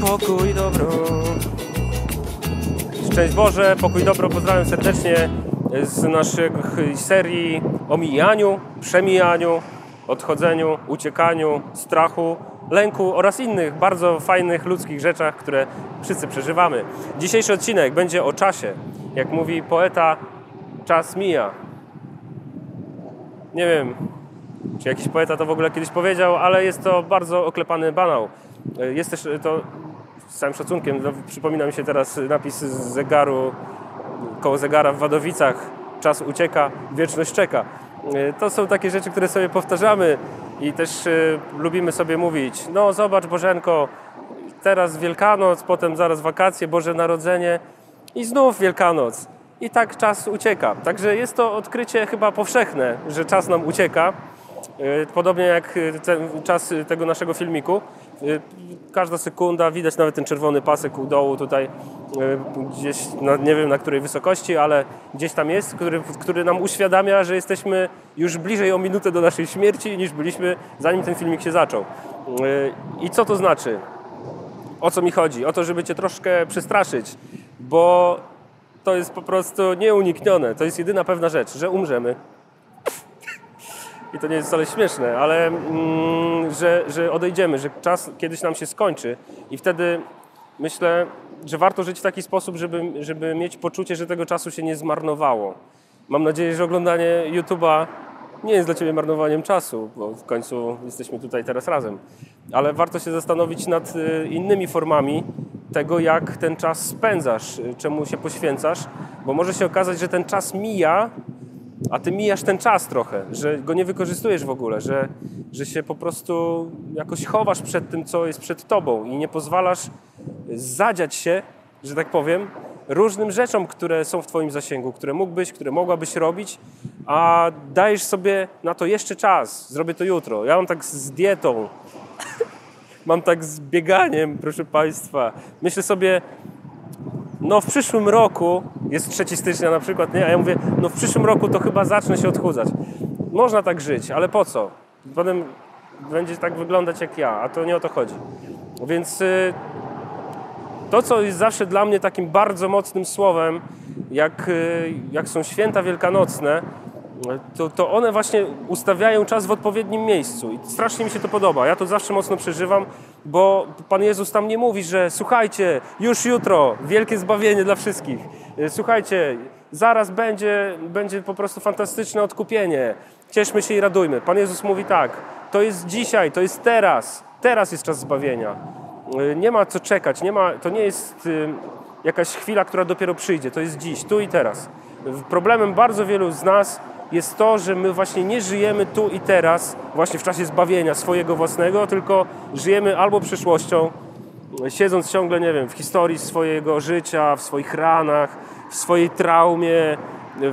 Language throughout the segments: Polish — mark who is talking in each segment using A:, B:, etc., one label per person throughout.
A: Pokój dobro. Szczęść Boże, pokój dobro. Pozdrawiam serdecznie z naszych serii o mijaniu, przemijaniu, odchodzeniu, uciekaniu, strachu, lęku oraz innych bardzo fajnych ludzkich rzeczach, które wszyscy przeżywamy. Dzisiejszy odcinek będzie o czasie. Jak mówi poeta, czas mija. Nie wiem, czy jakiś poeta to w ogóle kiedyś powiedział, ale jest to bardzo oklepany banał. Jest też to z całym szacunkiem, no, przypomina mi się teraz napis z zegaru, koło zegara w Wadowicach. Czas ucieka, wieczność czeka. To są takie rzeczy, które sobie powtarzamy i też lubimy sobie mówić, no zobacz Bożenko, teraz Wielkanoc, potem zaraz wakacje, Boże Narodzenie i znów Wielkanoc. I tak czas ucieka. Także jest to odkrycie chyba powszechne, że czas nam ucieka. Y, podobnie jak ten czas tego naszego filmiku. Y, każda sekunda, widać nawet ten czerwony pasek u dołu tutaj, y, gdzieś, na, nie wiem na której wysokości, ale gdzieś tam jest, który, który nam uświadamia, że jesteśmy już bliżej o minutę do naszej śmierci niż byliśmy zanim ten filmik się zaczął. I co to znaczy? O co mi chodzi? O to, żeby Cię troszkę przestraszyć, bo to jest po prostu nieuniknione. To jest jedyna pewna rzecz, że umrzemy i to nie jest wcale śmieszne, ale mm, że, że odejdziemy, że czas kiedyś nam się skończy i wtedy myślę, że warto żyć w taki sposób, żeby, żeby mieć poczucie, że tego czasu się nie zmarnowało. Mam nadzieję, że oglądanie YouTube'a nie jest dla Ciebie marnowaniem czasu, bo w końcu jesteśmy tutaj teraz razem. Ale warto się zastanowić nad y, innymi formami tego, jak ten czas spędzasz, y, czemu się poświęcasz, bo może się okazać, że ten czas mija a ty mijasz ten czas trochę, że go nie wykorzystujesz w ogóle, że, że się po prostu jakoś chowasz przed tym, co jest przed tobą i nie pozwalasz zadziać się, że tak powiem, różnym rzeczom, które są w twoim zasięgu, które mógłbyś, które mogłabyś robić, a dajesz sobie na to jeszcze czas. Zrobię to jutro. Ja mam tak z dietą, mam tak z bieganiem, proszę Państwa. Myślę sobie, no w przyszłym roku, jest 3 stycznia na przykład, nie? A ja mówię, no w przyszłym roku to chyba zacznę się odchudzać. Można tak żyć, ale po co? Potem będzie tak wyglądać jak ja, a to nie o to chodzi. Więc y, to, co jest zawsze dla mnie takim bardzo mocnym słowem, jak, y, jak są święta wielkanocne, to, to one właśnie ustawiają czas w odpowiednim miejscu i strasznie mi się to podoba. Ja to zawsze mocno przeżywam, bo Pan Jezus tam nie mówi, że słuchajcie, już jutro, wielkie zbawienie dla wszystkich. E, słuchajcie, zaraz będzie, będzie po prostu fantastyczne odkupienie. Cieszmy się i radujmy. Pan Jezus mówi tak, to jest dzisiaj, to jest teraz. Teraz jest czas zbawienia. E, nie ma co czekać, nie ma, to nie jest jakaś chwila, która dopiero przyjdzie. To jest dziś, tu i teraz. Problemem bardzo wielu z nas jest to, że my właśnie nie żyjemy tu i teraz, właśnie w czasie zbawienia swojego własnego, tylko żyjemy albo przyszłością, siedząc ciągle, nie wiem, w historii swojego życia, w swoich ranach, w swojej traumie,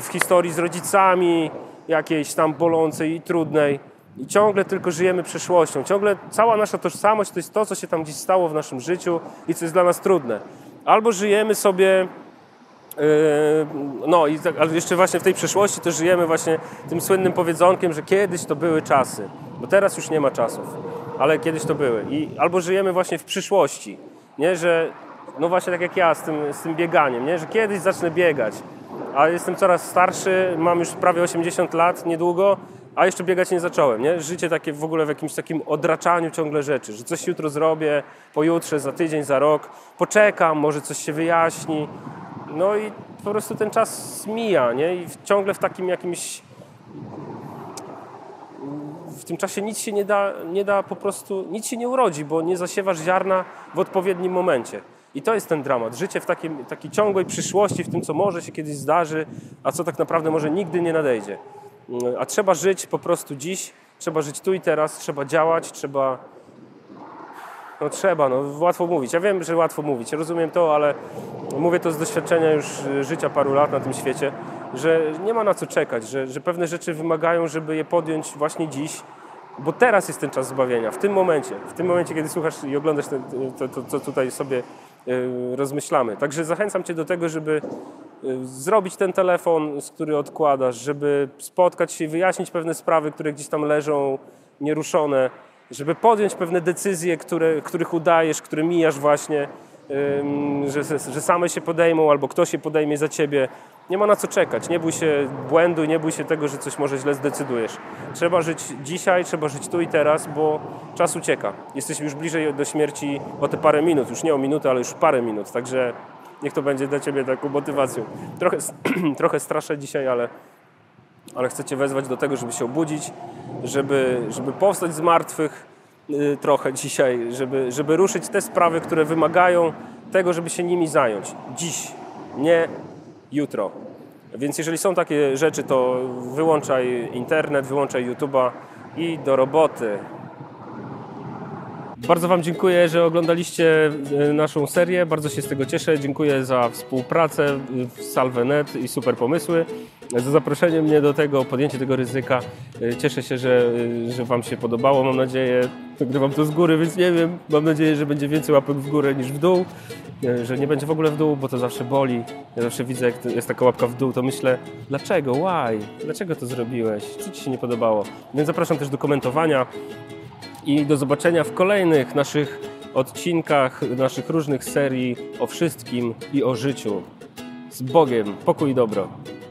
A: w historii z rodzicami, jakiejś tam bolącej i trudnej. I ciągle tylko żyjemy przeszłością. Ciągle cała nasza tożsamość to jest to, co się tam gdzieś stało w naszym życiu i co jest dla nas trudne. Albo żyjemy sobie no i tak, ale jeszcze właśnie w tej przeszłości to żyjemy właśnie tym słynnym powiedzonkiem, że kiedyś to były czasy, bo teraz już nie ma czasów, ale kiedyś to były. I albo żyjemy właśnie w przyszłości, nie, że no właśnie tak jak ja z tym, z tym bieganiem, nie, że kiedyś zacznę biegać, a jestem coraz starszy, mam już prawie 80 lat niedługo, a jeszcze biegać nie zacząłem, nie? Życie takie w ogóle w jakimś takim odraczaniu ciągle rzeczy, że coś jutro zrobię, pojutrze, za tydzień, za rok, poczekam, może coś się wyjaśni, no i po prostu ten czas mija, nie? I ciągle w takim jakimś... W tym czasie nic się nie da, nie da po prostu, nic się nie urodzi, bo nie zasiewasz ziarna w odpowiednim momencie. I to jest ten dramat. Życie w takim, takiej ciągłej przyszłości, w tym, co może się kiedyś zdarzy, a co tak naprawdę może nigdy nie nadejdzie. A trzeba żyć po prostu dziś, trzeba żyć tu i teraz, trzeba działać, trzeba no trzeba, no łatwo mówić. Ja wiem, że łatwo mówić, rozumiem to, ale mówię to z doświadczenia już y, życia paru lat na tym świecie, że nie ma na co czekać, że, że pewne rzeczy wymagają, żeby je podjąć właśnie dziś, bo teraz jest ten czas zbawienia, w tym momencie, w tym momencie, kiedy słuchasz i oglądasz ten, to, to, co tutaj sobie y, rozmyślamy. Także zachęcam Cię do tego, żeby y, zrobić ten telefon, z który odkładasz, żeby spotkać się i wyjaśnić pewne sprawy, które gdzieś tam leżą nieruszone, żeby podjąć pewne decyzje, które, których udajesz, które mijasz właśnie, że, że same się podejmą albo ktoś się podejmie za ciebie. Nie ma na co czekać. Nie bój się błędu, nie bój się tego, że coś może źle zdecydujesz. Trzeba żyć dzisiaj, trzeba żyć tu i teraz, bo czas ucieka. Jesteśmy już bliżej do śmierci o te parę minut, już nie o minutę, ale już parę minut, także niech to będzie dla Ciebie taką motywacją. Trochę, trochę straszę dzisiaj, ale, ale chcę Cię wezwać do tego, żeby się obudzić, żeby, żeby powstać z martwych y, trochę dzisiaj, żeby, żeby ruszyć te sprawy, które wymagają tego, żeby się nimi zająć. Dziś, nie jutro. Więc jeżeli są takie rzeczy, to wyłączaj internet, wyłączaj YouTube'a i do roboty. Bardzo Wam dziękuję, że oglądaliście e, naszą serię. Bardzo się z tego cieszę. Dziękuję za współpracę w Salvenet i super pomysły. Za zaproszenie mnie do tego, podjęcie tego ryzyka. E, cieszę się, że, e, że Wam się podobało. Mam nadzieję, nagrywam to z góry, więc nie wiem. Mam nadzieję, że będzie więcej łapek w górę niż w dół. Że nie będzie w ogóle w dół, bo to zawsze boli. Ja zawsze widzę, jak jest taka łapka w dół, to myślę, dlaczego, why? Dlaczego to zrobiłeś? Co Ci się nie podobało? Więc zapraszam też do komentowania i do zobaczenia w kolejnych naszych odcinkach, naszych różnych serii o wszystkim i o życiu. Z Bogiem, pokój i dobro.